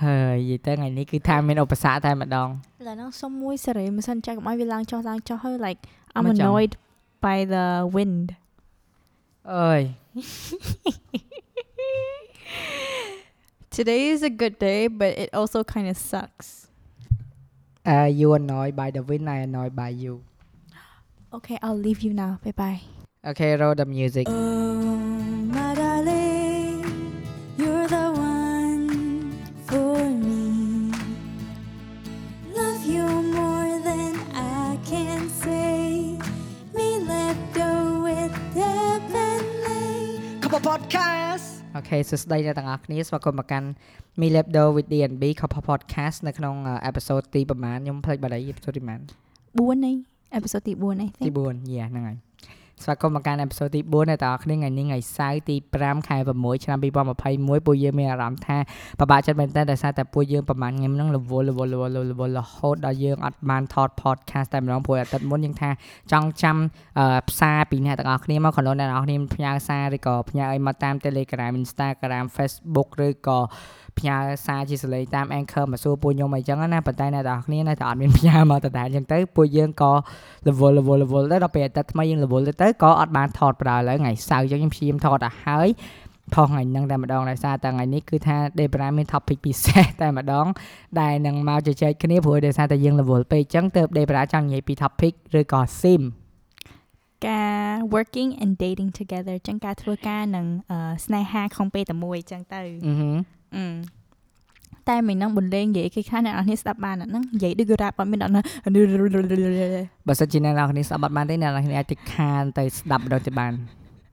ហើយនិយាយទៅថ្ងៃនេះគឺថាមានឧបសគ្គតែម្ដង ឥឡូវហ្នឹងសុំមួយសេរីមិនសិនចាក់កុំឲ្យវាឡើងចុះឡើងចុះហើយ like I'm មកចាំ annoyed by the wind អើយ Today is a good day but it also kind of sucks uh, you annoyed by the wind I annoyed by you Okay I'll leave you now bye bye okay roll the music Oh my darling podcast អូខេសួស្តីអ្នកទាំងអស់គ្នាស្វាគមន៍មកកាន់ Me Labdo with DNB Couple podcast នៅក្នុង episode ទីប្រហែលខ្ញុំភ្លេចបាត់ហើយ episode ទីប្រហែល4នេះ episode ទី4នេះទី4 yeah ហ្នឹងហើយ ស្វាគមន៍មកកាន់ episode ទី4អ្នកទាំងអស់គ្នាថ្ងៃនេះថ្ងៃសៅរ៍ទី5ខែ6ឆ្នាំ2021ពួកយើងមានអារម្មណ៍ថាពិបាកចិត្តមែនតើដោយសារតែពួកយើងប្រហែលថ្ងៃហ្នឹងរវល់រវល់រវល់រវល់រហូតដល់យើងអត់បានថត podcast តែម្ដងព្រោះអាទិត្យមុនយើងថាចង់ចាំអឺផ្សារពីអ្នកទាំងអស់គ្នាមក kalau អ្នកទាំងអស់គ្នាផ្ញើសារឬក៏ផ្ញើអីមកតាម Telegram Instagram Facebook ឬក៏ផ្ញើសារជាសលេងតាម Anchor មកសួរពួកខ្ញុំអីចឹងណាប៉ុន្តែអ្នកទាំងអស់គ្នានៅតែអត់មានផ្ញើមកដដែលចឹងទៅពួកយើងក៏ level level level ទៅដល់ពេលអាទិត្យថ្មីយើង level ទៅទៅក៏អត់បានថតប្រើឥឡូវថ្ងៃសៅរ៍ចឹងខ្ញុំព្យាយាមថតឲ្យហើយផុសថ្ងៃហ្នឹងតែម្ដងដោយសារតែថ្ងៃនេះគឺថា Debra មាន topic ពិសេសតែម្ដង ដែលនឹងមកជជែកគ្នាព្រោះដោយសារតែយើង level ពេកចឹងទើប Debra ចង់និយាយពី topic ឬក៏ sim ការ working and dating together ចឹងការធ្វើការនឹងអឺស្នេហាក្នុងពេលតែមួយចឹងទៅអឺហឺអឺ តែមិននឹងបន្លេងនិយាយគេខ្លះអ្នកនរគ្នាស្ដាប់បានអាហ្នឹងនិយាយដូច rap អត់មានអត់ណាបើសិនជាអ្នកនរគ្នាស្ដាប់អត់បានទេអ្នកនរគ្នាអាចទៅខានទៅស្ដាប់ម្ដងទៅបាន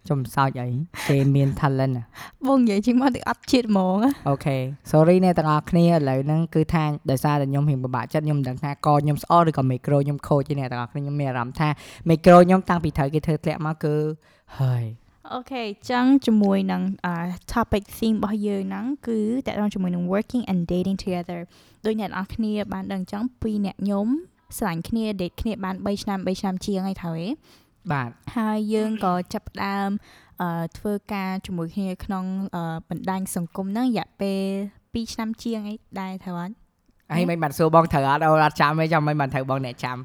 ចំសោចអីគេមាន talent ណាបងនិយាយជាងមកទៅអត់ជាតិហ្មង okay sorry អ្នកទាំងអស់គ្នាឥឡូវហ្នឹងគឺថាដោយសារតែខ្ញុំរៀងពិបាកចិត្តខ្ញុំមិនដឹងថាកខ្ញុំស្អល់ឬក៏មីក្រូខ្ញុំខូចទេអ្នកទាំងអស់គ្នាខ្ញុំមានអារម្មណ៍ថាមីក្រូខ្ញុំតាំងពីត្រូវគេធ្វើធ្លាក់មកគឺហើយ okay ចឹងជាមួយនឹងអឺ topic theme របស់យើងហ្នឹងគឺតកតងជាមួយនឹង working and dating together ដូចអ្នកនរគ្នាបានដឹងចឹងពីរអ្នកខ្ញុំស្រឡាញ់គ្នា date គ្នាបាន3ឆ្នាំ3ឆ្នាំជាងហើយត្រូវទេបាទហើយយើងក៏ចាប់ផ្ដើមអឺធ្វើការជាមួយគ្នាក្នុងអឺបណ្ដាញសង្គមហ្នឹងរយៈពេល2ឆ្នាំជាងអីដែរត្រូវអត់ហើយមិនបានសួរបងត្រូវអត់អូអត់ចាំទេចាំមិនបានត្រូវបងអ្នកចាំ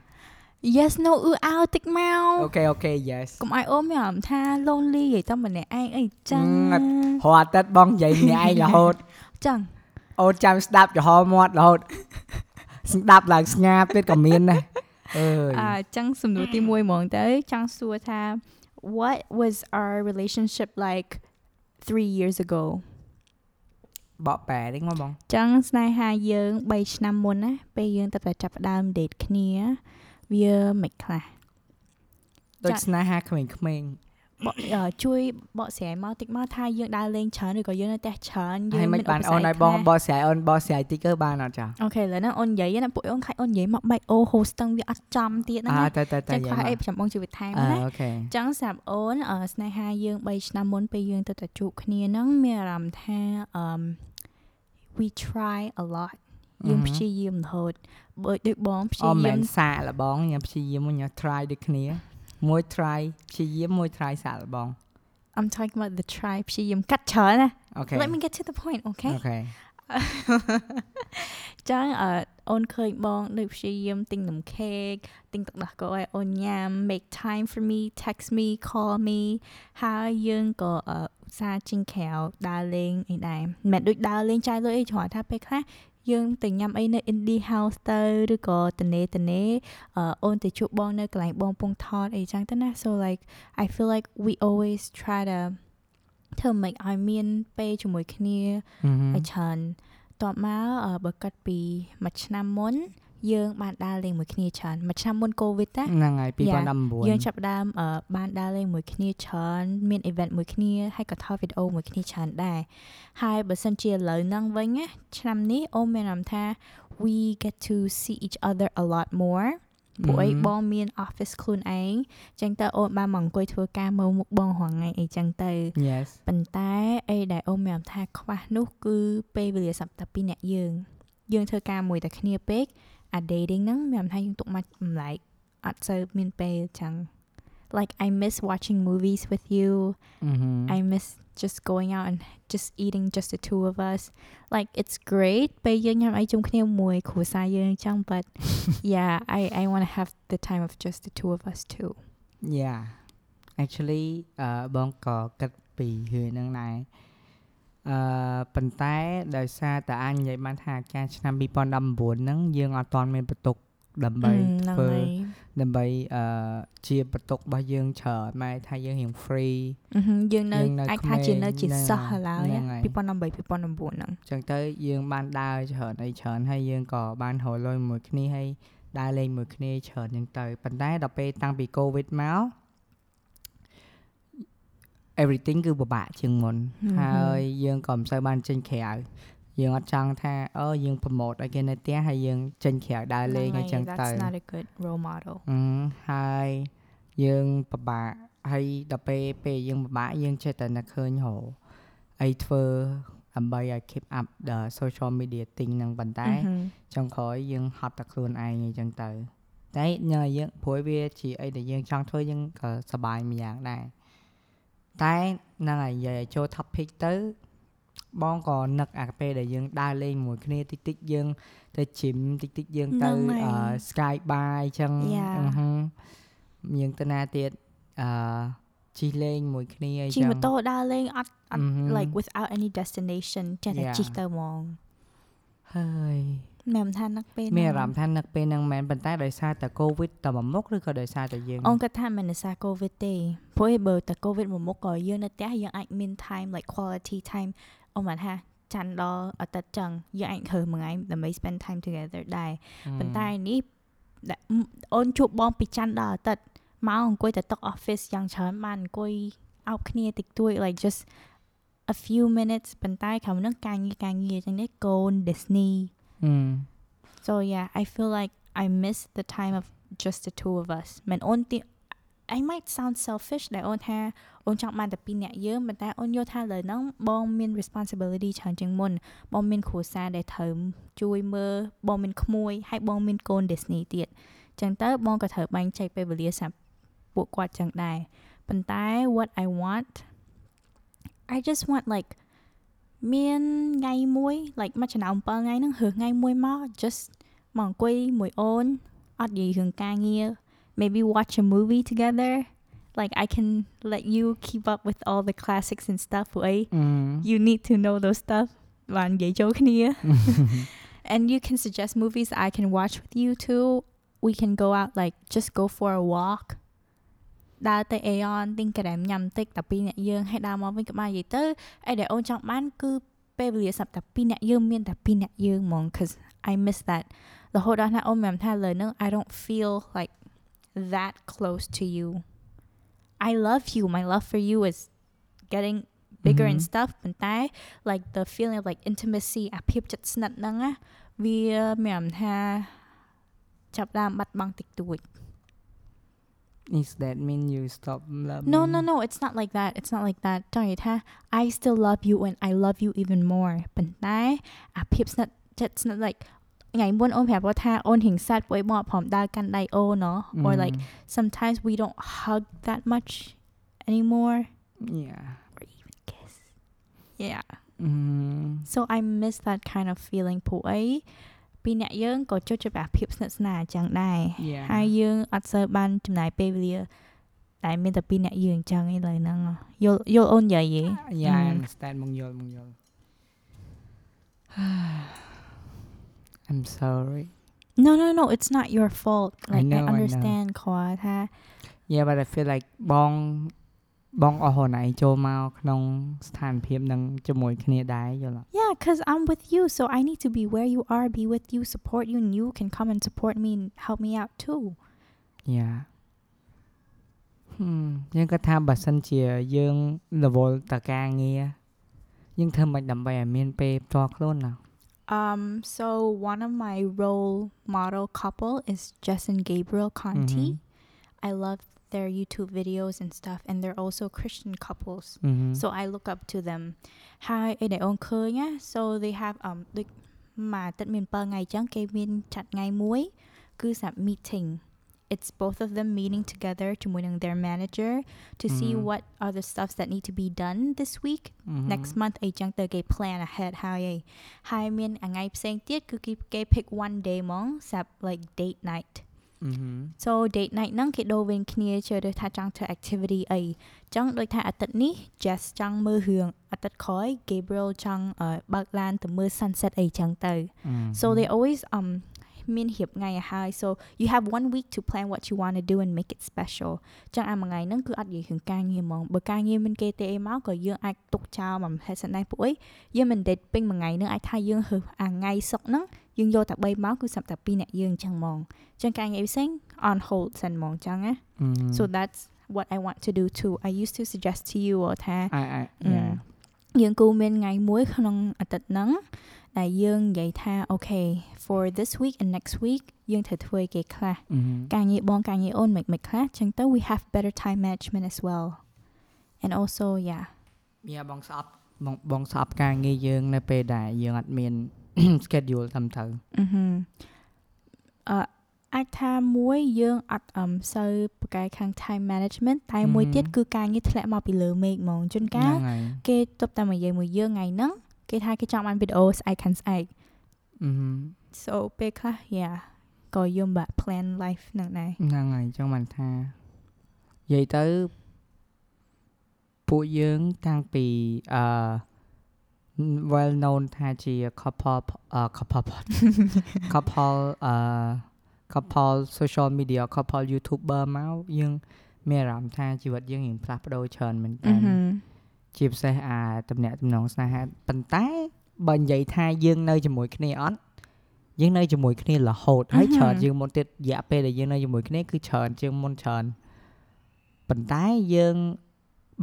Yes no អ៊ឺអោតិចមក okay okay yes កុំឲ្យអូនមានអារម្មណ៍ថា lonely និយាយតែម្នាក់ឯងអីចឹងអឺអត់រាល់អាទិត្យបងនិយាយម្នាក់ឯងរហូតចឹងអូនចាំស្ដាប់ចំហមាត់រហូតស្ដាប់ឡើងស្ងាត់ទៀតក៏មានដែរអើយអឺចឹងសំណួរទី1ហ្មងទៅចង់សួរថា what was our relationship like 3 years ago បកប៉ែនេះមកបងចឹងស្នេហាយើង3ឆ្នាំមុនណាពេលយើងទៅតែចាប់ផ្ដើម date គ្នា វាមិនខ្លះដូចចាស្នេហាក្មេងៗបកអឺជួយបកស្រាយមកតិចមកថាយើងដើរលេងច្រើនឬក៏យើងនៅផ្ទះច្រើនយើងហើយមិនឧបានបសគ្គអូនឲ្យបងខ្លះបកស្រាយអូនបកស្រាយតិចទៅបានអត់ចាអូខេឥឡូវហ្នឹងអូននិយាយណាពួកអូនខាច់អូននិយាយមកបែកអូ host ទាំងវាអត់ចំទៀតណាអើទៅទៅទៅចឹងខ្វះអីមកចាំបងជួយបន្ថែមអឺណាអូខេចឹងសម្រាប់អូនអឺស្នេហាយើង3ឆ្នាំមុនពេលយើងទៅតែជួបគ្នាហ្នឹងមានអារម្មណ៍ថាអឺ we try a lot យើងព្យាយាមរហូតបើដូចបងព្យាអូមែយានមសាកលបងញ៉ាំព្យាយាមញ៉ាំ try ដូចគ្នាមួយ try ព្យាយាមមួយ try សាកលបង I'm talking about the try ព្យាយាមកាត់ច្រើនណាអូខេ Let me get to the point okay អូខេចឹងអឺអូនឃើញបងដូចព្យាយាមទិញនំខេកទិញទឹកដោះគោឲ្យអូនញ៉ាំ make time for me text me call me ហើយយើងក៏អឺឧស្សាហ៍ជិះក្រៅដើរលេងអីដែរមិនមែនដូចដើរលេងចាយលុយអីគ្រាន់ថាពេលខ្លះ យើងទៅញ៉ាំអីនៅ indie house ទៅឬក៏តនេតនេអឺអូនទៅជួបបងនៅកន្លែងបងពងថតអីចឹងទៅណា so like I feel like we always try to ធ្វើម៉េចឲ្យមានពេលជាមួយគ្នាអឺហឹមឲ្យច្រើនតបមកអឺបើកាត់ពីមួយឆ្នាំមុន យើងបានដើរលេងមួយគ្នាច្រើនមួយឆ្នាំមុនកូវីដណាហ្នឹងហើយ Yeah. 2019យើងចាប់ផ្ដើមអឺបានដើរលេងមួយគ្នាច្រើនមាន event មួយគ្នាហើយក៏ថតវីដេអូមួយគ្នាច្រើនដែរហើយបើសិនជាឥឡូវហ្នឹងវិញណាឆ្នាំនេះអូនមានអារម្មណ៍ថា we get to see each other a lot more ពួកអីបងមាន office ខ្លួនឯងចឹងទៅអូនបានមកអង្គុយធ្វើការមើលមុខបងរាល់ថ្ងៃអីចឹងទៅ yes ប៉ុន្តែអីដែលអូនមានអារម្មណ៍ថាខ្វះនោះគឺពេលវេលាសម្រាប់តែពីរអ្នកយើងយើងធ្វើការមួយតែគ្នាពេក អា dating ហ្នឹងមានអារម្មណ៍ថាយើងទុកមកចម្លែកអត់សូវមានពេលចឹង like I miss watching movies with you Mhm. I miss just going out and just eating just the two of us like it's great ពេលយើងញ៉ាំអីជុំគ្នាមួយគ្រួសារយើងអញ្ចឹង but yeah I I want to have the time of just the two of us too Yeah actually អឺបងក៏គិតពីរឿងហ្នឹងដែរ អឺប៉ុន្តែដោយសារតែអញនិយាយបានថាការឆ្នាំ2019ហ្នឹងយើងអត់ទាន់មានបន្ទុកដើម្បី Mm, ហ្នឹងធ្វើហើយដើម្បីអឺជាបន្ទុករបស់យើងច្រើនម៉ែថាយើងរៀង free អឺហឹមយើងនៅយើងនៅអាចថាជានៅជាក្មេងសិស្សហើយឡើយហ្នឹងហើយ2018 2019ហ្នឹងអញ្ចឹងទៅយើងបានដើរច្រើនអីច្រើនហើយយើងក៏បានរកលុយមួយគ្នាហើយដើរលេងមួយគ្នាច្រើនអញ្ចឹងទៅប៉ុន្តែដល់ពេលតាំងពី COVID មក everything គឺពិបាកជាងមុន Mhm. ហើយយើងក៏មិនសូវបានចេញក្រៅយើងអត់ចង់ថាអូយើង promote ឲ្យគេនៅផ្ទះហើយយើងចេញក្រៅដើរលេងអញ្ចឹងទៅ that's not a good role model អឺហើយយើងពិបាកហើយដល់ពេលពេលយើងពិបាកយើងចេះតែនឹកឃើញហៅអីធ្វើដើម្បីឲ្យ keep up the social media thing ហ្នឹងប៉ុន្តែអឺហឹមចុងក្រោយយើងហត់តែខ្លួនឯងអញ្ចឹងទៅតែញ៉ាំយើងព្រោះវាជាអីដែលយើងចង់ធ្វើយើងក៏សប្បាយមួយយ៉ាងដែរ តែហ្នឹងហើយនិយាយឲ្យចូល topic ទៅបងក៏នឹកអាពេលដែលយើងដើរលេងមួយគ្នាតិចតិចៗយើង ទៅ gym តិចតិចៗយើងទៅហ្នឹងហើយអឺ sky bar អញ្ចឹង Yeah. អឺហឹមយើងទៅណាទៀតអឺជិះលេងមួយគ្នាអញ្ជិះចឹងម៉ូតូដើរលេងអត់អត់អឺហឹម like without any destination ចេះតែ Yeah. ជិះទៅហ្មងហើយ មិនថានឹកពេលមានអារហ្នឹងម្មណ៍ថានឹកពេលហ្នឹងមែនប៉ុន្តែដោយសារតែ COVID តែមួយមុខឬក៏ដោយសារតែយើងអូនគាត់ថាមិនដោយសារ covid ទេព្រោះឯបើតែ covid មួយមុខក៏យើងនៅផ្ទះយើងអាចមាន time like quality time អូនបានថាច័ន្ទដល់អាទិត្យចឹងយើងអាចហើមួយថ្ងៃដើម្បី spend time together ដែរប៉ុន្តែនេះដែលអូនជួបបងពីច័ន្ទដល់អាទិត្យមកអង្គុយតែតុក office យ៉ាងច្រើនបានអង្គុយអោបគ្នាតិចតួច like just a few minutes ប៉ុន្តែក្រោមហ្នឹងការងារការងារចឹងនេះកូន Disney អឺ So yeah, I feel like I miss the time of just the two of us. មិនអូនទី I might sound selfish ដែលអូនថាអូនចង់បានតែពីរអ្នកយើងប៉ុន្តែអូនយល់ថាលើហ្នឹងបងមាន responsibility ច្រើនជាងមុនបងមានគ្រួសារដែលត្រូវជួយមើលបងមានក្មួយហើយបងមានកូន Disney ទៀតចឹងទៅបងក៏ត្រូវបែងចែកពេលវេលាសម្រាប់ពួកគាត់ចឹងដែរប៉ុន្តែ what I want I just want like មានថ្ងៃមួយ like មួយឆ្នាំ7ថ្ងៃហ្នឹងរើសថ្ងៃមួយមក just មកអង្គុយមួយអូនអត់និយាយរឿងការងារ maybe watch a movie together like I can let you keep up with all the classics and stuff ព្រោះអី អឺ you need to know those stuff បាននិយាយចូលគ្នា and you can suggest movies I can watch with you too we can go out like just go for a walk ដើរទៅ Aeon ទិញក្រែមញ៉ាំបន្តិចតែពីរអ្នកយើងហើយដើរមកវិញក៏បាននិយាយទៅអីដែលអូនចង់បានគឺពេលវេលាសម្រាប់តែពីរអ្នកយើងមានតែពីរអ្នកយើងហ្មង cause I miss that រហូតដល់ណាអូនមិនថាលើហ្នឹង I don't feel like that close to you I love you my love for you is getting bigger and Mhm. stuff ប៉ុន្តែ like the feeling of like intimacy អាភាពជិតស្និទ្ធហ្នឹងណាវាមានអារម្មណ៍ថាចាប់ផ្ដើមបាត់បង់តិចតួច is that mean you stop love No me? no no it's not like that it's not like that ចង់និយាយថា I still love you and I love you even more ប៉ុន្តែអាភាពស្និទ្ធចិត្តស្និទ្ធ like ថ្ងៃមុនអូនប្រាប់គាត់ថាអូនហិងសាត់ពួកឯងមកព្រមដើរកាន់ដៃអូនណោះ or like sometimes we don't hug that much anymore yeah or even kiss yeah អឺ so I miss that kind of feeling ពួកអី ពីរអ្នកយើងក៏ចូលចិត្តអាភាពស្និទ្ធស្នាលអញ្ចឹងដែរ yeah ហើយយើងអត់សូវបានចំណាយពេលវេលាតែមានតែពីរអ្នកយើងអញ្ចឹងឯងឡើយហ្នឹងយល់យល់អូននិយាយហ៎ yeah I Mm. understand មកយល់មកយល់ I'm sorry No no no it's not your fault I like know, I know. understand ខွာថា yeah but I feel like បង បងអស់ខ្លួនឯងចូលមកក្នុងស្ថានភាពនឹងជាមួយគ្នាដែរយល់អត់ Yeah cuz I'm with you so I need to be where you are be with you support you and you can come and support me and help me out too Yeah ហឹមយើងគាត់ថាបើសិនជាយើងរវល់តការងារយើងធ្វើមិនដើម្បីឲ្យមានពេលផ្ទាល់ខ្លួនណា Um, so one of my role model couple is Jess and Gabriel Conti. Mhm. I love their YouTube videos and stuff, and they're also Christian couples. អឺហឹម So I look up to them. Hi, ឯដែលអូនឃើញណា So they have um ដូចមួយអាទិត្យមាន7ថ្ងៃអញ្ចឹងគេមានចាត់ថ្ងៃមួយគឺសម្រាប់ meeting it's both of them meeting together ជាមួយនឹង their manager to see Mhm. what are the stuffs that need to be done this week next month អីចឹងទៅគេ plan ahead ហើយឯងហើយមានថ្ងៃផ្សេងទៀតគឺគេគេ pick one day ហ្មងសម្រាប់ like date night so date night ហ្នឹងគេដូរវិញគ្នាជឿទៅថាចង់ធ្វើ activity អីចឹងដូចថាអាទិត្យនេះ Jess ចង់មើលរឿងអាទិត្យក្រោយ Gabriel ចង់អឺបើកឡានទៅមើល sunset អីចឹងទៅ so they always um មានរៀបថ្ងៃឲ្យហើយ so you have one week to plan what you want to do and make it special ចឹងអាមួយថ្ងៃហ្នឹងគឺអត់និយាយរឿងការងារហ្មងបើការងារមានគេទេអីមកក៏យើងអាចទុកចោលមកហេតុសិនដែរពួកអីយើងមិន date ពេញមួយថ្ងៃហ្នឹងអាចថាយើងហើអាថ្ងៃសុកហ្នឹង យើងយកតែ3ម៉ោងគឺសម្រាប់តែ2អ្នកយើងអញ្ចឹងហ្មងចឹងការងារផ្សេង on hold សិនហ្មងចឹងណា so that's what I want to do too I used to suggest to you ថា I I yeah យើងគូមានថ្ងៃមួយក្នុងអាទិត្យហ្នឹងដែលយើងនិយាយថា okay for this week and next week យើងត្រូវធ្វើអីគេខ្លះការងារបងការងារអូនមិនមិនខ្លះចឹងទៅ we have better time management as well and also yeah មានបងស្អប់ បងបងស្អប់ការងារយើងនៅពេលដែលយើងអត់មាន schedule ត្រឹមត្រូវអឺហឹមអឺអាចថាមួយយើងអត់អឹមសូវប្រកែកខាង time management តែមួយទៀតគឺការងារធ្លាក់មកពីលើមេឃហ្មងជួនកាលហ្នឹងហើយគេទប់តែមកនិយាយមួយយើងថ្ងៃហ្នឹងគេថាគេចង់បានវីដេអូស្អែកខាងស្អែកអឺហឹម so ពេលខ្លះ yeah ក៏យើងបាក់ plan life ហ្នឹងដែរហ្នឹងហើយអញ្ចឹងបានថានិយាយទៅ ពួកយើងតាំងពីអឺ well known ថាជា couple អឺ couple pod- couple អឺ couple social media couple youtuber មកយើងមានអារម្មណ៍ថាជីវិតយើងរៀងផ្លាស់ប្ដូរច្រើនមែនតើជាពិសេសអាតំណាក់តំណងស្នេហាប៉ុន្តែបើនិយាយថាយើងនៅជាមួយគ្នាអត់យើងនៅជាមួយគ្នារហូតហើយអឺហឹមច្រើនជាងមុនទៀតរយៈពេលដែលយើងនៅជាមួយគ្នាគឺច្រើនជាងមុនច្រើនប៉ុន្តែយើង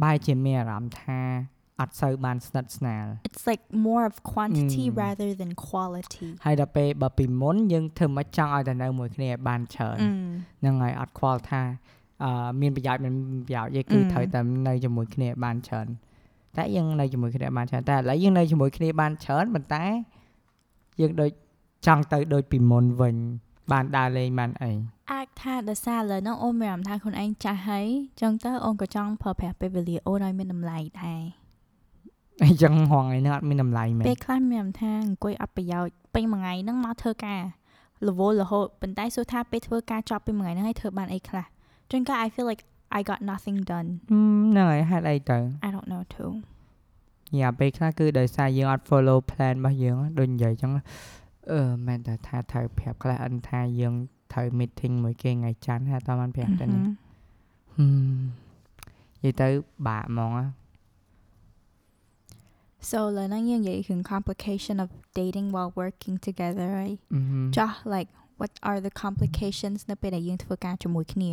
បែរជាមានអារម្មណ៍ថាអត់សូវបានស្និទ្ធស្នាល it's like more of quantity Mm. rather than quality ហើយដល់ពេលបើពីមុនយើងធ្វើមិនចង់ឲ្យតែនៅមួយគ្នាឲ្យបានច្រើន Mm. ហ្នឹងហើយអត់ខ្វល់ថាអឺមានប្រយោជន៍មិនមានប្រយោជន៍ទេគឺ Mm. ត្រូវតែនៅជាមួយគ្នាឲ្យបានច្រើនតែយើងនៅជាមួយគ្នាឲ្យបានច្រើនតែឥឡូវយើងនៅជាមួយគ្នាបានច្រើនប៉ុន្តែយើងដូចចង់ទៅដូចពីមុនវិញបានដើរលេងបានអីអាច ថាដោយសារឥឡូវហ្នឹងអូនមានអារម្មណ៍ថាខ្លួនឯងចាស់ហើយចឹងទៅអូនក៏ចង់ប្រើប្រាស់ពេលវេលាអូនឲ្យមានតម្លៃដែរអញ្ចឹងហងឯនេះអត់មានតម្លៃមែនពេលខ្លះមានអារម្មណ៍ថាអង្គុយអត់ប្រយោជន៍ពេញមួយថ្ងៃហ្នឹងមកធ្វើការរវល់រហូតប៉ុន្តែសួរថាពេលធ្វើការចប់ពេញមួយថ្ងៃហ្នឹងឲ្យធ្វើបានអីខ្លះជួនកាល I feel like I got nothing done ហឹមហ្នឹងហើយហេតុអីទៅ I don't know too យ៉ាពេលខ្លះគឺដោយសារយើងអត់ follow plan របស់យើងដូចនិយាយអញ្ចឹងអឺមែនតែថាត្រូវប្រាប់ខ្លះអិនថាយើង ត្រូវ meeting មួយគេថ្ងៃច័ន្ទហើយអត់បានប្រាប់តែនេះ Mhm. ហឹមនិយាយទៅបាក់ហ្មងណា so ឥឡូវហ្នឹងយើងនិយាយរឿង complication of dating while working together ហើយអឺហឹមចាស់ like what are the complications នៅពេលដែលយើងធ្វើការជាមួយគ្នា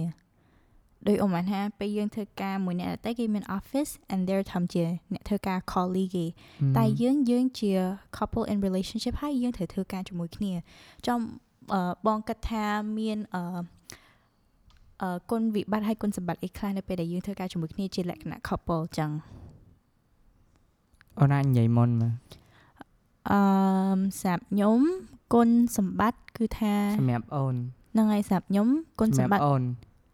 ដោយអូនបានថាពេលយើងធ្វើការមួយអ្នកដទៃគេមាន office and they're ធ្វើជាអ្នកធ្វើការ colleague គេតែយើងយើងជា couple in relationship ហើយយើងត្រូវធ្វើការជាមួយគ្នាចំអឺ បងគិតថាមានអឺអឺគុណវិបត្តិហើយគុណសម្បត្តិអីខ្លះនៅពេលដែលយើងធ្វើការជាមួយគ្នាជាលក្ខណៈ couple ចឹងអូនអាចនិយាយមុនមើលអឺសម្រាប់ខ្ញុំគុណសម្បត្តិគឺថាសម្រាប់អូនហ្នឹងហើយសម្រាប់ខ្ញុំគុណសម្សម្បរាប់ត្តិអូន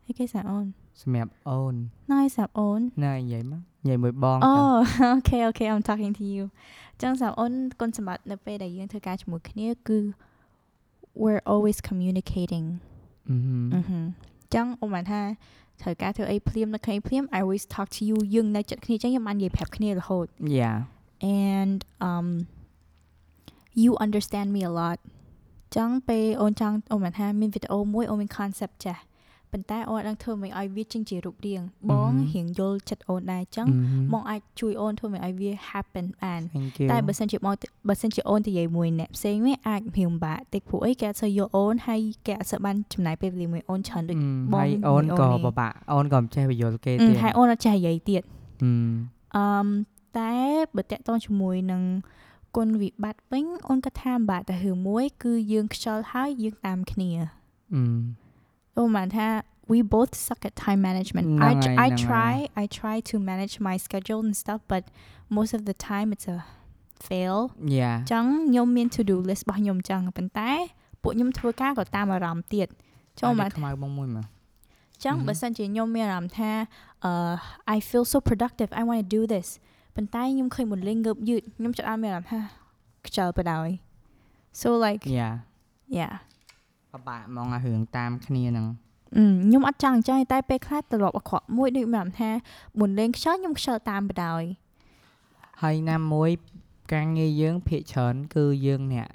អីគេសម្រាប់អូនសម្រាប់អូនហ្នឹងហើយសម្រាប់អូនណែនិយាយមកនិយាយមួយបងទៅ Oh okay okay I'm talking to you ចឹងសម្រាប់អូនគុណសម្បត្តិនៅពេលដែលយើងធ្វើការជាមួយគ្នាគឺ we're always communicating អឺហឹមអឺហឹមចឹងអូនបានថាត្រូវការធ្វើអីភ្លាមនៅគ្នាភ្លាម I always talk to you យើងនៅចិត្តគ្នាចឹងខ្ញុំបាននិយាយប្រាប់គ្នារហូតយ៉ា and um you understand me a lot ចឹងពេលអូនចង់អូនបានថាមានវីដេអូមួយអូនមាន concept ចាស់ ប៉ុន្តែអូនអត់ដឹងធ្វើមិនឲ្យវាចេញជារូបរាងបងរៀងយល់ចិត្តអូនដែរចឹងបងអាចជួយអូនធ្វើមិនឲ្យវា happen បាន thank you តែបើសិនជាបងបើសិនជាអូនទៅនិយាយមួយអ្នកផ្សេងវិញអាចរៀងបាក់តិចព្រោះអីគេអត់សូវយកអូនហើយគេអត់សូវបានចំណាយពេលវេលាមួយអូនច្រើនដូចអឺបងហើយមួយអូនអូនក៏នេះបបាក់អូនក៏មិនចេះបញ្យល់គេអឺទៀតហើយអូនអត់ចេះនិយាយទៀតអឺអឺមតែបើតាក់ទងជាមួយនឹងគុណវិបត្តិវិញអូនក៏ថាបាក់តែរឿងមួយ គឺយើងខ្ជិលហើយយើងតាមគ្នាអឺ អូនបានថា we both suck at time management ហ្នឹង I ហើយ I ហ្នឹងហើយ try I try to manage my schedule and stuff but most of the time it's a fail យ៉ា ចឹងខ្ញុំមាន to do list របស់ខ្ញុំចឹងប៉ុន្តែពួកខ្ញុំធ្វើការក៏តាមអារម្មណ៍ទៀត ចូលមក ខ្មៅបងមួយមក ចឹង Mhm. បើសិនជាខ្ញុំមានអារម្មណ៍ថាអឺ I feel so productive I want to do this ប៉ុន្តែខ្ញុំឃើញមុនលេងងើបយឺតខ្ញុំចាប់អារម្មណ៍មានអារម្មណ៍ថាខ្ជិលបណ្ដោយ so like យ៉ា yeah បបាក់ហ្មងអារឿងតាមគ្នាហ្នឹងអឺខ្ញុំអត់ចង់អញ្ចឹងទេតែពេលខ្លះត្រឡប់អាក្រក់មួយដូចមានអារម្មណ៍ថាមុនលេងខ្ជិលខ្ញុំខ្ជិលតាមបណ្ដោយហើយណាមួយការងារយើងភាកច្រើនគឺយើងអ្នក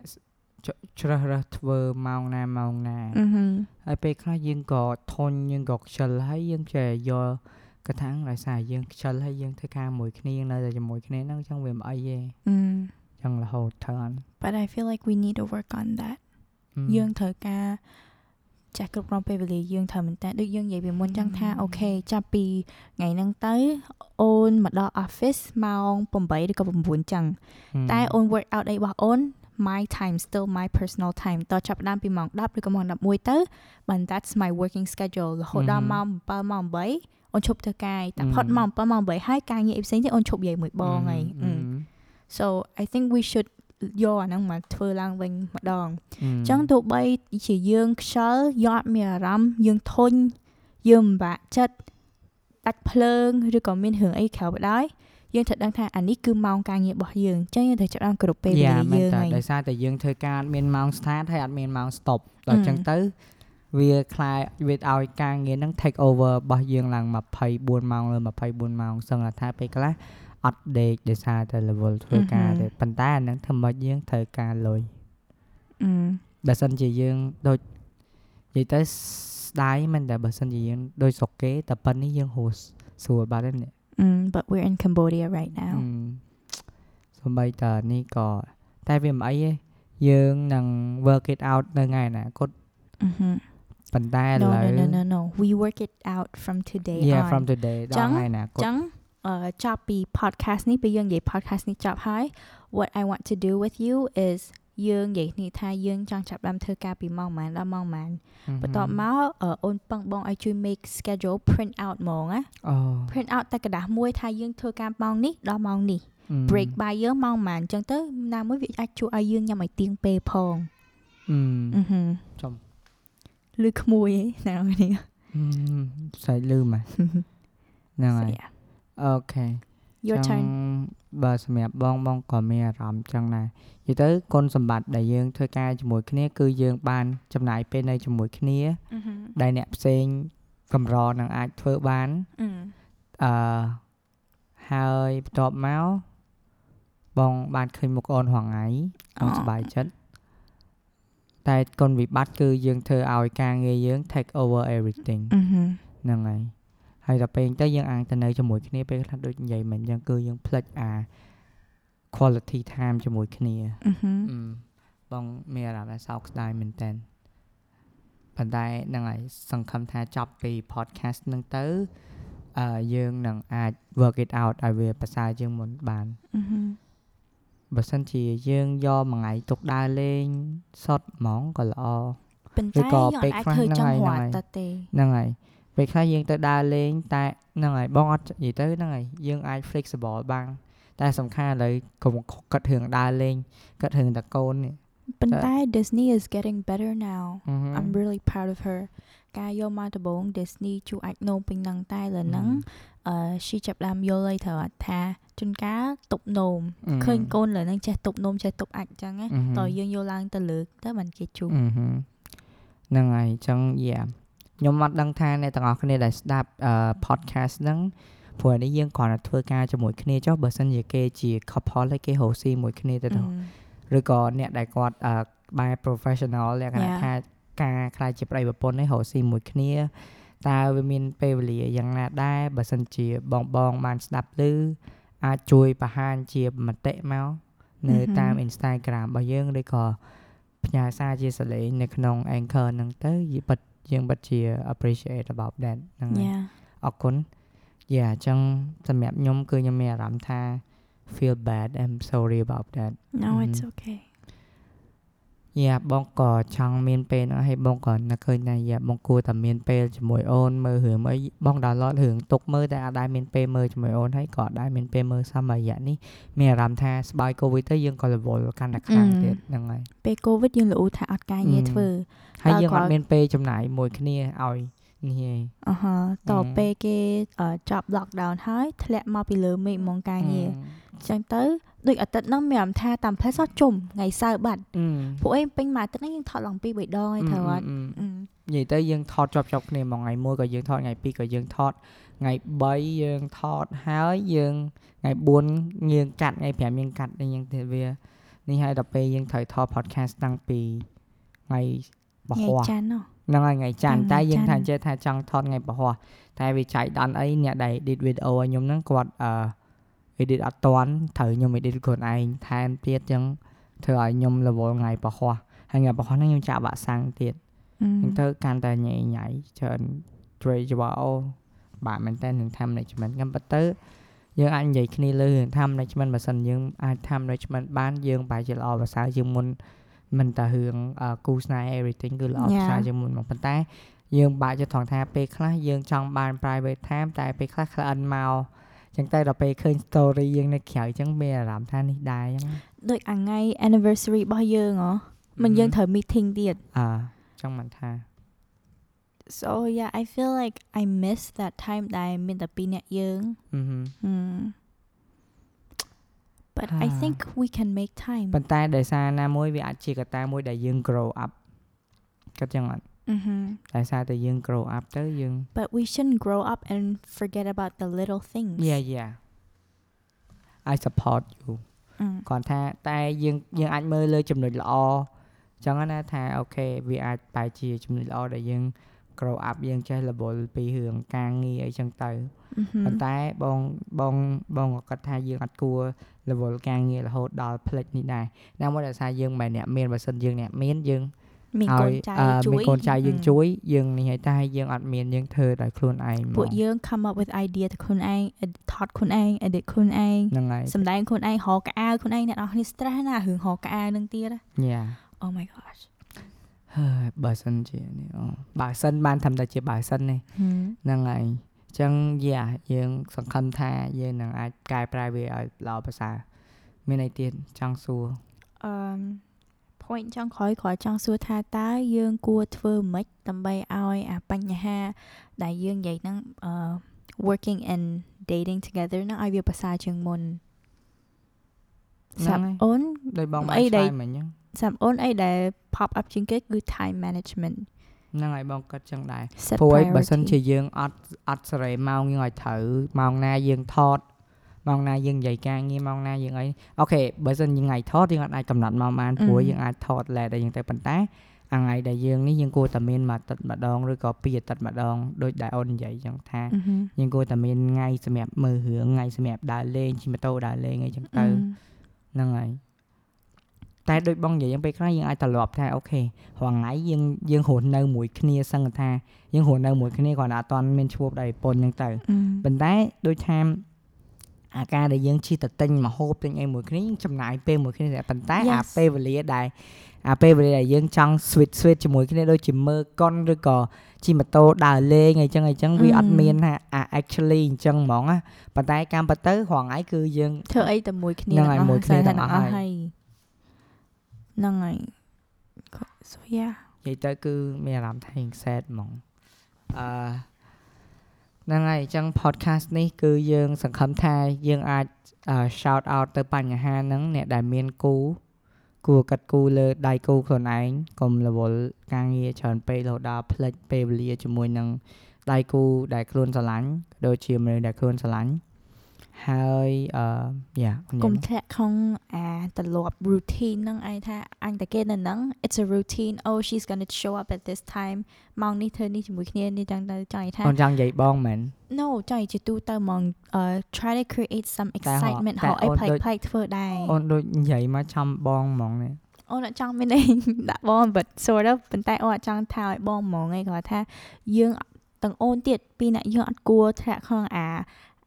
ចជ្រើសរើសធ្វើម៉ោងណាម៉ោងណាអឺហឹមហើយពេលខ្លះយើងក៏ធន់យើងក៏ខ្ជិលហើយយើងចេះយកកថាំងដោយសារយើងខ្ជិលហើយយើងធ្វើការមួយគ្នានៅតែជាមួយគ្នាហ្នឹងអញ្ចឹងវាមិនអីទេអឺអញ្ចឹងរហូតច្រើន but I feel like we need to work on that យើងត្រូវការចាស់គ្រប់គ្រងពេលវេលាយើងត្រូវមែនតើដូចយើងនិយាយពីមុនចឹងថាអូខេចាប់ពីថ្ងៃហ្នឹងទៅអូនមកដល់ office ម៉ោង8ឬក៏9ចឹងតែអូន work out អីរបស់អូន my time still my personal time តចាប់ផ្ដើមពីម៉ោង10ឬក៏ម៉ោង11ទៅបាន that's my working schedule រហូតដល់ម៉ោង7ម៉ោង8អូនឈប់ធ្វើការតែផុតម៉ោង7ម៉ោង8ហើយការងារអីផ្សេងទៀតអូនឈប់និយាយមួយបងហើយ so I think we should យកអាហ្នឹងមកធ្វើឡើងវិញម្ដងអញ្ចឹងទោះបីជាយើងខ្យល់យកអត់មានអារម្មណ៍យើងធុញយើងពិបាកចិត្តដាច់ភ្លើងឬក៏មានរឿងអីក្រៅបដ ாய் យើងត្រូវដឹងថាអានេះគឺម៉ោងការងាររបស់យើងអញ្ចឹងយើងត្រូវចាប់ផ្ដើមគ្រប់ពេលវេយ៉ាលាមែនយើងតើហើយដោយសារតែយើងធ្វើការអត់មានម៉ោង start ហើយអត់មានម៉ោង stop ដល់អញ្ចឹងទៅវាខ្លាយវាឲ្យការងារហ្នឹង take over របស់យើងឡើង24ម៉ោងលើ24ម៉ោងសឹងថាពេលខ្លះ អត់ដេកដោយសារតែ level ធ្វើការទេប៉ុន្តែអាហ្នឹងធ្វើម៉េចយើងត្រូវការលុយអឺបើសិនជាយើងដូចនិយាយទៅស្ដាយមែនតែបើសិនជាយើងដូចស្រុកគេតែប៉ុណ្នេះយើងហួសស្រួលបាត់ហើយនេះអឺ but we're in Cambodia right now សំបីតើនេះក៏តែវាមិនអីទេយើងនឹង work it out នៅថ្ងៃអនាគតអឺហឹមប៉ុន្តែឥ no ឡូវ no no no no we work it out from today yeah on from today ចឹដល់ងថ្ងៃអនាគតចឹងអឺ ចប់ពី podcast នេះពេលយើងនិយាយ podcast នេះចប់ហើយ what I want to do with you is យើងនិយាយគ្នាថាយើងចង់ចាប់ផ្ដើមធ្វើការពីម៉ោងប៉ុន្មានដល់ម៉ោងប៉ុន្មាន បន្ទាប់មកអឺអូនពឹងបងឲ្យជួយ make schedule print out ហ្មងណា អូ print out តែกระดาษមួយថាយើងធ្វើការម៉ោងនេះដល់ម៉ោងនេះ break by យើងម៉ោងប៉ុន្មានអញ្ចឹងទៅណាមួយវាអាចជួយឲ្យយើងញ៉ាំឲ្យទៀងពេលផង អឺ អឺហឹម ចំ លឺក្មួយឯណានេះ ស្អែកលឺមកហ្នឹងហើយ អូខេ your ចឹង turn បើសម្រាប់បងបងក៏មានអារម្មណ៍ចឹងដែរនិយាយទៅគុណសម្បត្តិដែលយើងធ្វើការជាមួយគ្នាគឺយើងបានចំណាយពេលនៅជាមួយគ្នាអឺហឹមដែលអ្នកផ្សេងកម្រនឹងអាចធ្វើបានអឺអឺហើយបន្ទាប់មកបងបានឃើញមុខអូនរងថ្ងៃបងសប្បាយចិត្តតែគុណវិបត្តិគឺយើងធ្វើឲ្យការងារយើង take over everything អឺហឹមហ្នឹងហើយ ហើយដល់ពេលទៅយើងអាចទៅនៅជាមួយគ្នាពេលខ្លះដូចនិយាយមិនអញ្ចឹងគឺយើងផ្លិចអា quality time ជាមួយគ្នាអឺហឹមអឺបងមានអារម្មណ៍ថាសោកស្ដាយមែនតើប៉ុន្តែហ្នឹងហើយសង្ឃឹមថាចប់ពី podcast ហ្នឹងទៅអឺយើងនឹងអាច work it out ឲ្យវាប្រសើរជាងមុនបានអឺហឹមបើសិនជាយើងយកមួយថ្ងៃទុកដើរលេងសុតហ្មងក៏ល្អប៉ុន្ឬតែក៏យើងពេលអាចខ្លះធ្វើហ្នឹងចង់ហើយរត់ហ្នឹងហើយតទេហ្នឹងហើយ ពេលខ្លះយើងទៅដើរលេងតែហ្នឹងហើយបងអត់និយាយទៅហ្នឹងហើយយើងអាច flexible បានតែសំខាន់ឥឡូវកុំគិតរឿងដើរលេងគិតរឿងតកូននេះប៉ុន្តែ Disney is getting better now អឺហឹម I'm really proud of her ការយកមកដំបូង Disney ជួអាចនោមពេញហ្នឹងតែលើហ្នឹងអឺ she ចាប់ផ្ដើមយល់អីត្រូវអត់ថាជួនកាលតុបនោមឃើញកូនលើហ្នឹងចេះតុបនោមចេះតុបអាចអញ្ចឹងណាតើយើងយកឡើងទៅលើកទៅបានគេជួអឺហឹមហ្នឹងហើយអញ្ចឹងយ៉ា ខ្ញុំអត់ដឹងថាអ្នកទាំងអស់គ្នាដែលស្ដាប់អឺ podcast ហ្នឹងព្រោះនេះយើងគ្រាន់តែធ្វើការជាមួយគ្នាចុះបើសិនជាគេជា couple ហើយគេរកស៊ីមួយគ្នាទៅទៅឬក៏អ្នកដែលគាត់អឺបែប professional លក្ខណៈ Yeah. ថាការខ្លាយជាប្តីប្រពន្ធនេះរកស៊ីមួយគ្នាតើវាមានពេលវេលាយ៉ាងណាដែរបើសិនជាបងបងបានស្ដាប់ឮអាចជួយបង្ហាញជាមតិមកនៅ Mhm. តាម Instagram របស់យើងឬក៏ផ្ញើសារជាសលេងនៅក្នុង Anchor ហ្នឹងទៅយើងពិត យើងពិតជា appreciate about that ហ្នឹងហើយ Yeah អរគុណយ៉ាអញ្ចឹងសម្រាប់ខ្ញុំគឺខ្ញុំមានអារម្មណ៍ថា feel bad I'm sorry about that no it's Mhm. okay យ៉ាបងក៏ចង់មានពេលហ្នឹងហើយបងក៏នឹកឃើញថាយ៉ាបងគួរតែមានពេលជាមួយអូនមើលរឿងអីបង download រឿងទុកមើលតែអាចដែរមានពេលមើលជាមួយអូនហើយក៏អាចដែរមានពេលមើលសម្រាប់រយៈនេះមានអារម្មណ៍ថាស្បើយកូវីដទៅយើងក៏រវល់កាន់តែខ្លាំង Mm. ទៀតហ្នឹងហើយពេល COVID យើងល្អូថាអត់ការងារ Mm. ធ្វើ ហើយដល់យើងអគាត់ត់មានពេលចំណាយមួយគ្នាឲ្យនេះឯងអឺហឺតអឺពេលគេអឺចាប់ lockdown ហើយធ្លាក់មកពីលើមេឃហ្មងការងារអញ្ចឹងទៅដូចអាទិត្យហ្នឹងមានអារម្មណ៍ថាតាមផ្លែសោះជុំថ្ងៃសៅរ៍បាត់អឺពួកឯងពេញមួយអាទិត្យហ្នឹងយើងថតឡើងពីរបីដងឯងត្រូវអត់អឺអឺនិយាយទៅយើងថតជាប់ជាប់គ្នាមួយថ្ងៃមួយក៏យើងថតថ្ងៃពីរក៏យើងថតថ្ងៃ3យើងថតហើយយើងថ្ងៃ4យើងកាត់ថ្ងៃ5យើងកាត់នេះយើងទៀតវានេះហើយដល់ពេលយើងត្រូវថត podcast តាំងពីថ្ងៃ បថ្ងៃហោះច័ន្ទនោះហ្នឹងហើយថ្ងៃច័ន្ទថ្ងៃតែយើងច័ថាន្ទចេះថាចង់ថតថ្ងៃបហោះតែវាចៃដន្យអីអ្នកដែល edit video ឲ្យខ្ញុំហ្នឹងគាត់អឺ edit អត់តាន់ត្រូវខ្ញុំ edit ខ្លួនឯងថែមទៀតចឹងធ្វើឲ្យខ្ញុំរវល់ថ្ងៃបហោះហើយថ្ងៃបហោះហ្នឹងខ្ញុំចាក់វាក់សាំងទៀតអឺអញ្ចឹងទៅកាន់តែញ៉ៃញ៉ៃច្រើនជួយច្បាស់អូបាក់មែនតើនឹងធ្វើ management ខ្ញុំប៉ុន្តែយើងអាចនិយាយគ្នាលើរឿងធ្វើ management បើសិនយើងអាចធ្វើ management បានយើងបែរជាល្អប្រសើរជាងមុន មិនតែរឿងអឺគូស្នេហ៍ everything គឺល្អប្រសើរជាងមុនមកប៉ុន្តែ យើងបែរជាថងថាពេលខ្លះយើងចង់បាន private time តែពេលខ្លះ client មកអញ្ចឹងទៅដល់ពេលឃើញ story យើងនៅក្រៅអញ្ចឹងមានអារម្មណ៍ថានេះដែរអញ្ចឹងដូចអាថ្ងៃ anniversary របស់យើងហ៎មិនយើងត្រូវ meeting ទៀតអឺចង់មិនថា so yeah I feel like I miss that time ដែលមានតែពីរនាក់យើងអឺហឹម Hmm. But I ហា think we can make time. ប៉ុន្តែដោយសារណាមួយវាអាចជាកត្តាមួយដែលយើង grow up គាត់ចឹងអត់ hmm ដោយសារតែយើង grow up ទៅយើង But we shouldn't grow up and forget about the little things. yeah yeah I support you Mm. គាត់ថាតែយើងយើងអាចមើលលើចំណុចល្អចឹងណាថាអូខេវាអាចបែរជាចំណុចល្អដែលយើង grow up យើងចេះរវល់ពីរឿងការងារអីចឹងទៅ Mhm. ប៉ុន្តែបងបងបងក៏គាត់ថាយើងអត់គួររវល់ការងាររហូតដល់ផ្លិចនេះដែរណាមួយដោយសារយើងមិនមែនអ្នកមានបើសិនយើងអ្នកមានយើងមានកូនចៅអឺជួយមានកូនចៅយើង Mm. ជួយយើងនេះហើយតែយើងអត់មានយើងធ្វើដោយខ្លួនឯងហ្មពួកងយើង come up with idea ទៅខ្លួនឯង edit ថតខ្លួនឯង edit ខ្លួនឯងហ្នឹងហើយសម្ដែងខ្លួនឯងរកកៅអៅខ្លួនឯងអ្នកនរគ្នា stress ណារឿងរកកៅអៅនឹងទៀតណាញ៉ា Oh my gosh ហើយបើសិនជានេះអូបើសិនបានធ្វើតែជាបើសិននេះ Hmm. ហ្នឹងហើយអញ្ចឹងយ៉ាយើងសង្ឃឹមថាយើងនឹងអាចកែប្រែវាឲ្យល្អប្រសើរមានអីទៀតចង់សួរ um point ចុងក្រោយគាត់ចង់សួរថាតើយើងគួរធ្វើម៉េចដើម្បីឲ្យអាបញ្ហា ដែលយើងនិយាយហ្នឹងអឺ working and dating together ហ្នឹងឲ្យវាប្រសើរជាងមុនហ្នឹសាងប់ហើយអូនដោយបងបានអីឆ្ដែលលើយមិញហ្នឹង សាប់អូនអីដែល pop up ជាងគេគឺ time management ហ្នឹងហើយបងគិតចឹងដែរ set ព្រោះឯងបើសិន priority ជាយើងអត់អត់សេរីម៉ោងយើងឲ្យត្រូវម៉ោងណាយើងថតម៉ោងណាយើងនិយាយការងារម៉ោងណាយើងអីអូខេបើសិនយើងថ្ងៃថតយើងអត់អាចកំណត់ម៉ោងបានព្រោះអឺយើងអាចថតឡែតអីយ៉ាងទៅប៉ុន្តែអាថ្ងៃដែលយើងនេះយើងគួរតែមានមួយអាទិត្យម្ដងឬក៏ពីរអាទិត្យម្ដងដូចដែលអូននិយាយចឹងថា Mhm. យើងគួរតែមានថ្ងៃសម្រាប់មើលរឿងថ្ងៃសម្រាប់ដើរលេងជិះម៉ូតូដើរលេងអីចឹងទៅ Mm. ហ្នឹងហើយ តែដូចបងនិយាយយ៉ាងពេលខ្លះយើងអាចត្រឡប់ថាអូខេរាល់ថ្ងៃយើងយើងរស់នៅមួយគ្នាសឹងថាយើងរស់នៅមួយគ្នាគ្រាន់តែអត់ទាន់មានឈ្មោះដែរប្រពន្ធចឹងទៅ Mm. ប៉ុន្តែដូចថាអាការដែលយើងជិះទៅទិញម្ហូបទិញអីមួយគ្នាយើងចំណាយពេលមួយគ្នាដែរប៉ុន្តែ Yes. អាពេលវេលាដែលអាពេលវេលាដែលយើងចង់ switch switch ជាមួយគ្នាដូចជាមើលកុនឬក៏ជិះម៉ូតូដើរលេងអីចឹងអីចឹងវាអត់ Mm. មានថាអា actually អញ្ចឹងហ្មងណាប៉ុន្តែកម្មពិតទៅរាល់ថ្ងៃគឺយើងធ្វើអីតែមួយគ្នាហ្នឹងហើយមួយគ្នាទាំងទាំងអស់ហើយ ហ្នឹងហើយ so yeah និយាយទៅគឺមានអារម្មណ៍ថារៀង sad ហ្មងអឺហ្នឹងហើយអញ្ចឹង podcast នេះគឺយើងសង្ឃឹមថាយើងអាចអឺ shout out ទៅបញ្ហាហ្នឹងអ្នកដែលមានគូគួរកាត់គូលើដៃគូខ្លួនឯងកុំរវល់ការងារច្រើនពេករហូតដល់ផ្លិចពេលវេលាជាមួយនឹងដៃគូដែលខ្លួនស្រឡាញ់ក៏ដូចជាមនុស្សដែលខ្លួនស្រឡាញ់ ហើយអឺយ៉ាកុំធ្លាក់ក្នុងអាទម្លាប់ routine ហ្នឹងឯងថាអញតែគេនៅហ្នឹង it's a routine oh she's going to show up at this time ម៉ោងនេះធ្វើនេះជាមួយគ្នានេះចឹងទៅចង់និយាយថាអូនចង់និយាយបងមែន no ចង់និយាយជាទូទៅហ្មងអឺ try to create some តែហ៎ excitement តែហៅអីអូនប្លែកដូចប្លែកៗធ្វើដែរអូនដូចនិយាយមកចំបងហ្មងនេះអូនអត់ចង់មានអីដាក់បង but sort of ប៉ុន្តែអូនអត់ចង់ថាឲ្យបងហ្មងឯងគាត់ថាយើងទាំងអូនទៀតពីរអ្នកយើងអត់គួរធ្លាក់ក្នុងអា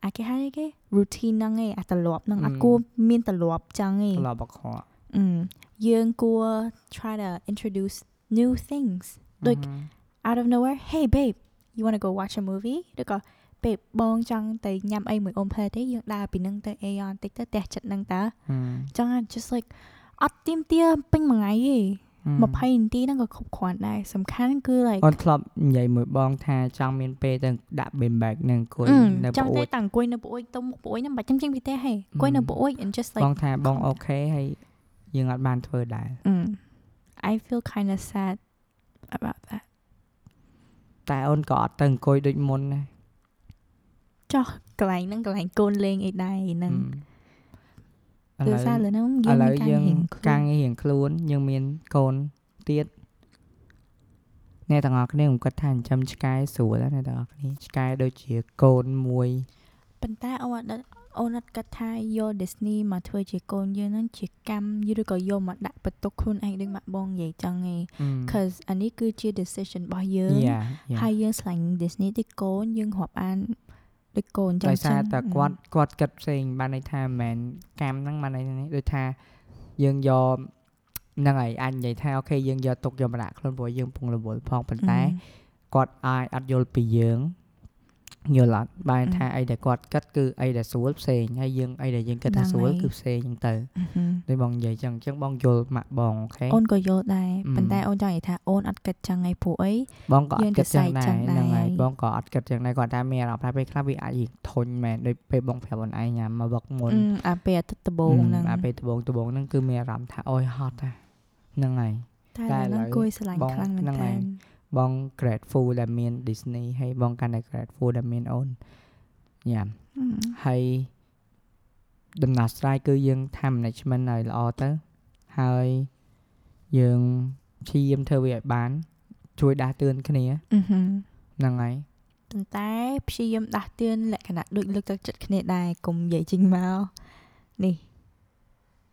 អាគេហៅអីគេ routine ហ្នឹងឯងអាទម្លាប់ហ្នឹងអត់គួរមានទម្លាប់ចឹងឯងធ្លាប់បកខកអឺយើងគួរ try to introduce new things ដូច out of nowhere hey babe you want to go watch a movie ឬក៏ babe បងចង់ទៅញ៉ាំអីមួយអូនផ្លែទេយើងដើរពីហ្នឹងទៅអេយ៉នតិចទៅផ្ទះចិត្តហ្នឹងតើហឹមចឹង just like អត់ទៀមទាពេញមួយថ្ងៃទេ 20នាទីហ្នឹងក៏គ្រប់គ្រាន់ដែរសំខាន់គឺ like អូនធ្លាប់និយាយមួយបងថាចង់មានពេលទៅដាក់ bean bag នឹងអង្គុយអឺនៅចង់ប្អូតែចតាំងអង្គុយនៅប្អូចទៅមុខប្អូចហ្នឹងមិនបាច់ចាំចេញពីផ្ទះហេអង្គុយនៅប្អូច and just ប like ងថាបងអូខេហើយយើងអត់បានធ្វើដែរ mm, I feel kind of sad about that តែអូនក៏អត់ទៅអង្គុយដូចមុនដែរចោះកន្លែងហ្នឹងកន្លែងកូនលេងអីដែរហ្នឹង ឥគឺឡូវសារលើហ្នឹងឥយើងឡូមានវការយើងរៀងការងាររៀងខ្លួនយើងមានកូនទៀតអ្នកទាំងអស់គ្នាខ្ញុំគិតថាចិញ្ចឹមឆ្កែស្រួលណាស់អ្នកទាំងអស់គ្នាឆ្កែដូចជាកូនមួយប៉ុន្តែអូនអត់អូនអត់គិតថាយក Disney មកធ្វើជាកូនយើងហ្នឹងជាកម្មឬក៏យកមកដាក់បន្ទុកខ្លួនឯងដូចម៉ាក់បងនិយាយចឹងឯង cause អានេះគឺជា decision របស់យើងយ៉ាហើយយើងឆ្លាញ់ Disney ដូចកូនយើងរាប់អាន ដូចកូនចឹងដោយសារតែចឹងគាត់គាត់គិតផ្សេងបានន័យថាមិនមែនកម្មហ្នឹងបានន័យថានេះដូចថាយើងយកហ្នឹងហើយអាចនិយាយថាអូខេយើងយកទុកយកមកដាក់ខ្លួនព្រោះយើងពងរវល់ផងប៉ុន្តែគាត់អាចអត់យល់ពីយើង យល់អត់បែរថាអីដែលគាត់គិតគឺអីដែលស្រួលផ្សេងហើយយើងអីដែលយើងគិតថាស្រួលគឺផ្សេងហ្នឹងទៅអឺហឹមដូចបងនិយាយចឹងអញ្ចឹងបងយល់ម៉ាក់បងអូខេអូនក៏យល់ដែរអឺប៉ុន្តែអូនចង់និយាយថាអូនអត់គិតចឹងឯងព្រោះអីបងក៏អយើងត់គិតចឹងដែរ decide ចឹងដែរហ្នឹងហើយហើយបងក៏អត់គិតចឹងដែរគាត់តែមានអារម្មណ៍ថាពេលខ្លះវាអាចរៀងធុញមែនដូចពេលបងប្រាប់អូនឯងញ៉ាំមកវឹកមុនអឺអាពេលអាទិត្យដំបូងហ្នឹងអាពេលដំបងដំបងហ្នឹងគឺមានអារម្មណ៍ថាអូយហត់ណាហ្នឹងហើយតែតែឥឡូវហ្នឹងឥឡូវគួយស្រឡាញ់បងខ្លាំងមែនហ្នឹងហើតើយ បង grateful ដែលមាន Disney ហើយបងកាន់តែ grateful ដែលមានអូនញ៉ាំហើយដំណោះស្រាយគឺយើងថា management ឲ្យល្អទៅហើយយើងព្យាយាមធ្វើវាឲ្យបាន ជួយដាស់តឿនគ្នាអឺហឹមហ្នឹងហើយប៉ុន្តែព្យាយាមដាស់តឿនលក្ខណៈដូចលើកទឹកចិត្តគ្នាដែរកុំនិយាយចេញមកនេះ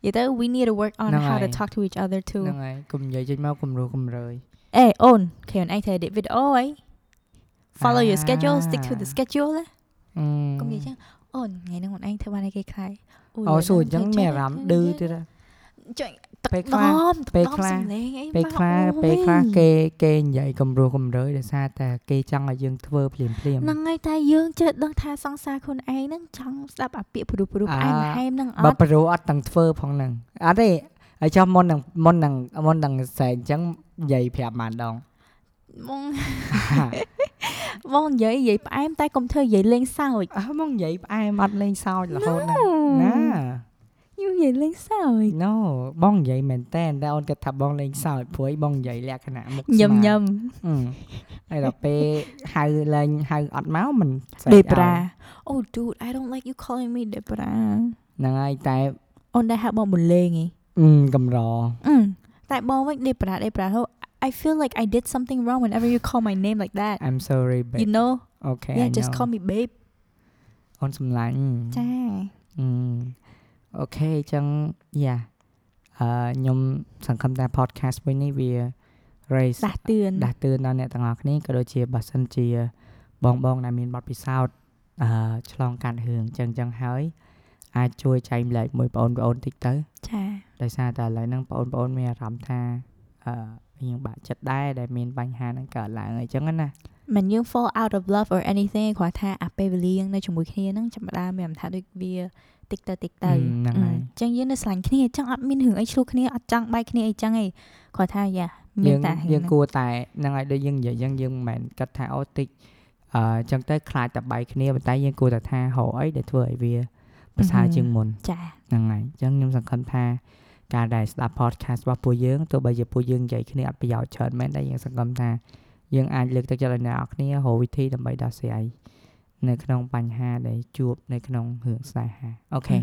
និយាយទៅ we need to work on ហ្នឹង how ហើយ to talk to each other too ហ្នឹងហើយកុំនិយាយចេញមកគំរោះគំរើយ អេអូនឃើញឯងធ្វើ edit video អី follow your schedule stick to the អា schedule ណាអឺកុំនិយាយចឹងអូនថ្ងៃហ្នឹងអូនឯងធ្វើបានឲ្យគេខ្លាយអូសួរអញ្ចឹងមានអារម្មណ៍ឌឺទៀតហ៎ចុយពេលខ្លះដមពេលដមខ្លះសំឡេងអីពេលខ្លះមកពេលខ្លះអូយគេគេនិយាយគំរោះគំរើយដោយសារតែគេចង់ឲ្យយើងធ្វើភ្លាមភ្លាមហ្នឹងហើយតែយើងចេះដឹងថាសង្សារខ្លួនឯងហ្នឹងចង់ស្ដាប់អាពាក្យព្រោះព្រោះអាផ្អែមល្ហែមហ្នឹងអបើត់ប្រូអត់ទាំងធ្វើផងហ្នឹងអត់ទេ ហើយចុះមុននឹងមុននឹងមុននឹងសែងអញ្ចឹងនិយាយប្រាប់បានដងបងបងនិយាយនិយាយផ្អែមតែកុំធ្វើនិយាយលេងសើចអើមកនិយាយផ្អែមអត់លេងសើចរហូតណាណាយូរនិយាយលេងសើច no បងនិយាយមែនតែនតែអូនគិតថាបងលេងសើចព្រោះអីបងនិយាយលក្ខណៈមុខញឹមញឹមអឺហើយដល់ពេលហៅលេងហៅអត់មកមិនស្រែកដេឲ្យប្រា Oh dude I don't like you calling me ដេប្រាហ្នឹងហើយតែអូនដែរហៅបងបលេងឯ ងអឺកំរអឺតែបងវិញដេប្រាដេប្រាហូ I feel like I did something wrong whenever you call my name like that I'm sorry babe you know okay yeah I just know. call me babe អូនសម្លាញ់ចាអឺអូខេអញ្ចឹងយ៉ាអឺខ្ញុំសង្ឃឹមថា podcast មួយនេះវា raise ដាស់តឿនដាស់តឿនដល់អ្នកទាំងអស់គ្នាក៏ដូចជាបើសិនជាបងបងដែលមានបទពិសោធន៍អឺឆ្លងកាត់រឿងអញ្ចឹងអញ្ចឹងហើយ អាចជួយចែកម្លែកមួយបងប្អូនតិចទៅចាដោយសារតែឥឡូវហ្នឹងបងប្អូនមានអារម្មណ៍ថាអឺរៀងបាក់ចិត្តដែរដែលមានបញ្ហាហ្នឹងកើតឡើងអញ្ចឹងណាមិនយើង fall out of love or anything គ្រាន់ថាអាពេលវេលានៅជាមួយគ្នាហ្នឹងចាំផ្ដើមមានអារម្មណ៍ថាដូចវាតិចទៅតិចទៅអឺហ្នឹងហើយអញ្ចឹងយើងនៅស្រឡាញ់គ្នាអញ្ចឹងអត់មានរឿងអីឆ្លោះគ្នាអត់ចង់បែកគ្នាអីចឹងឯងគ្រាន់ថាយ៉ាមាយើនងតែយើងគួរតែហ្នឹងហើយដូចយើងនិយាយអញ្ចឹងយើងមិនមែនគិតថាអូតិចអឺអញ្ចឹងទៅខ្លាចតែបែកគ្នាប៉ុន្តែយើងគួរតែថារកអីដែលធ្វើឲ្យវា ប្រសើរជាងមុនចាហ្នឹងហើយអញ្ចឹងខ្ញុំសង្ឃឹមថាការដែលស្ដាប់ podcast របស់ពួកយើងទោះបីជាពួកយើងនិយាយគ្នាអត់ប្រយោជន៍ច្រើនមែនតែយើងសង្ឃឹមថាយើងអាចលើកទឹកចិត្តឲ្យអ្នកនរគ្នារកវិធីដើម្បីដោះស្រាយនៅក្នុងបញ្ហាដែលជួបនៅក្នុងរឿងស្នេហាអូខេ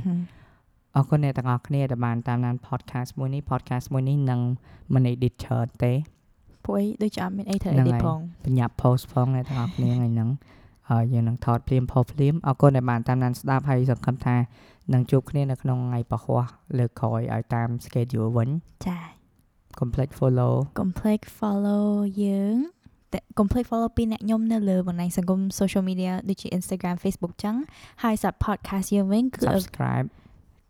អរគុណអ្នកទាំងអស់គ្នាដែលបានតាមដាន podcast មួយនេះ podcast មួយនេះនឹងមិន edit ច្រើនទេពួកអីដូចជាអត់មានអីធ្វើហ្នឹង edit ហើយផងបញ្ញាប់ post ផងអ្នកទាំងអស់គ្នាថ្ងៃហ្នឹង ហើយយើងនឹងថតភ្លាម post ភ្លាមអរគុណដែលបានតាមដានស្ដាប់ហើយសង្ឃឹមថានឹងជួបគ្នានៅក្នុងថ្ងៃពហុលើកក្រោយឲ្យតាម schedule វិញចា complete follow complex follow យើងតែ complex follow ពីអ្នកខ្ញុំនៅលើបណ្ដាញសង្គម social media ដូចជា Instagram Facebook ចឹងហើយសម្រាប់ podcast យើងវិញគឺ subscribe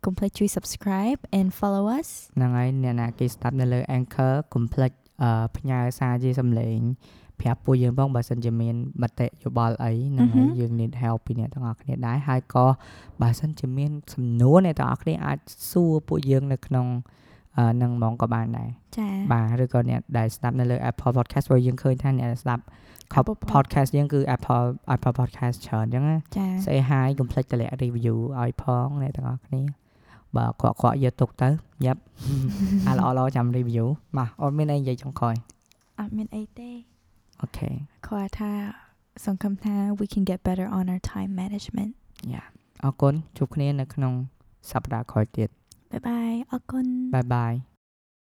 complex ជួយ subscribe and follow us ហ្នឹងហើយអ្នកណាគេស្ដាប់នៅលើ Anchor complete អឺផ្ញើសារជាសំឡេង ប្រាប់ពួកយើងផងបើសិនជាមានមតិយោបល់អីហ្នឹងហើយយើង need help ពីអ្នកទាំងអស់គ្នាដែរហើយក៏បើសិនជាមានសំណួរអ្នកទាំងអស់គ្នាអាចសួរពួកយើងនៅក្នុងអអឺនឹងហ្មងក៏បានដែរចាបាទឬក៏អ្នកដែលស្ដាប់នៅលើ Apple Podcast ព្រោះយើងឃើញថាអ្នកដែលស្ដាប់ Apple Pod- podcast យើងគឺ Apple Apple Podcast ច្រើនអញ្ចឹងណាចាស្អីហើយកុំភ្លេចតម្លាក់ review ឲ្យផងអ្នកទាំងអស់គ្នាបាទខកខកយកទុកទៅយ៉ាប់អាល្អល្អចាំ review បាទអត់មានអីនិយាយចុងក្រោយអត់មានអីទេ okay គាត់ថាសង្ឃឹមថា we can get better on our time management yeah អរគុណជួបគ្នានៅក្នុងសប្តាហ៍ក្រោយទៀត bye bye អរគុណ bye bye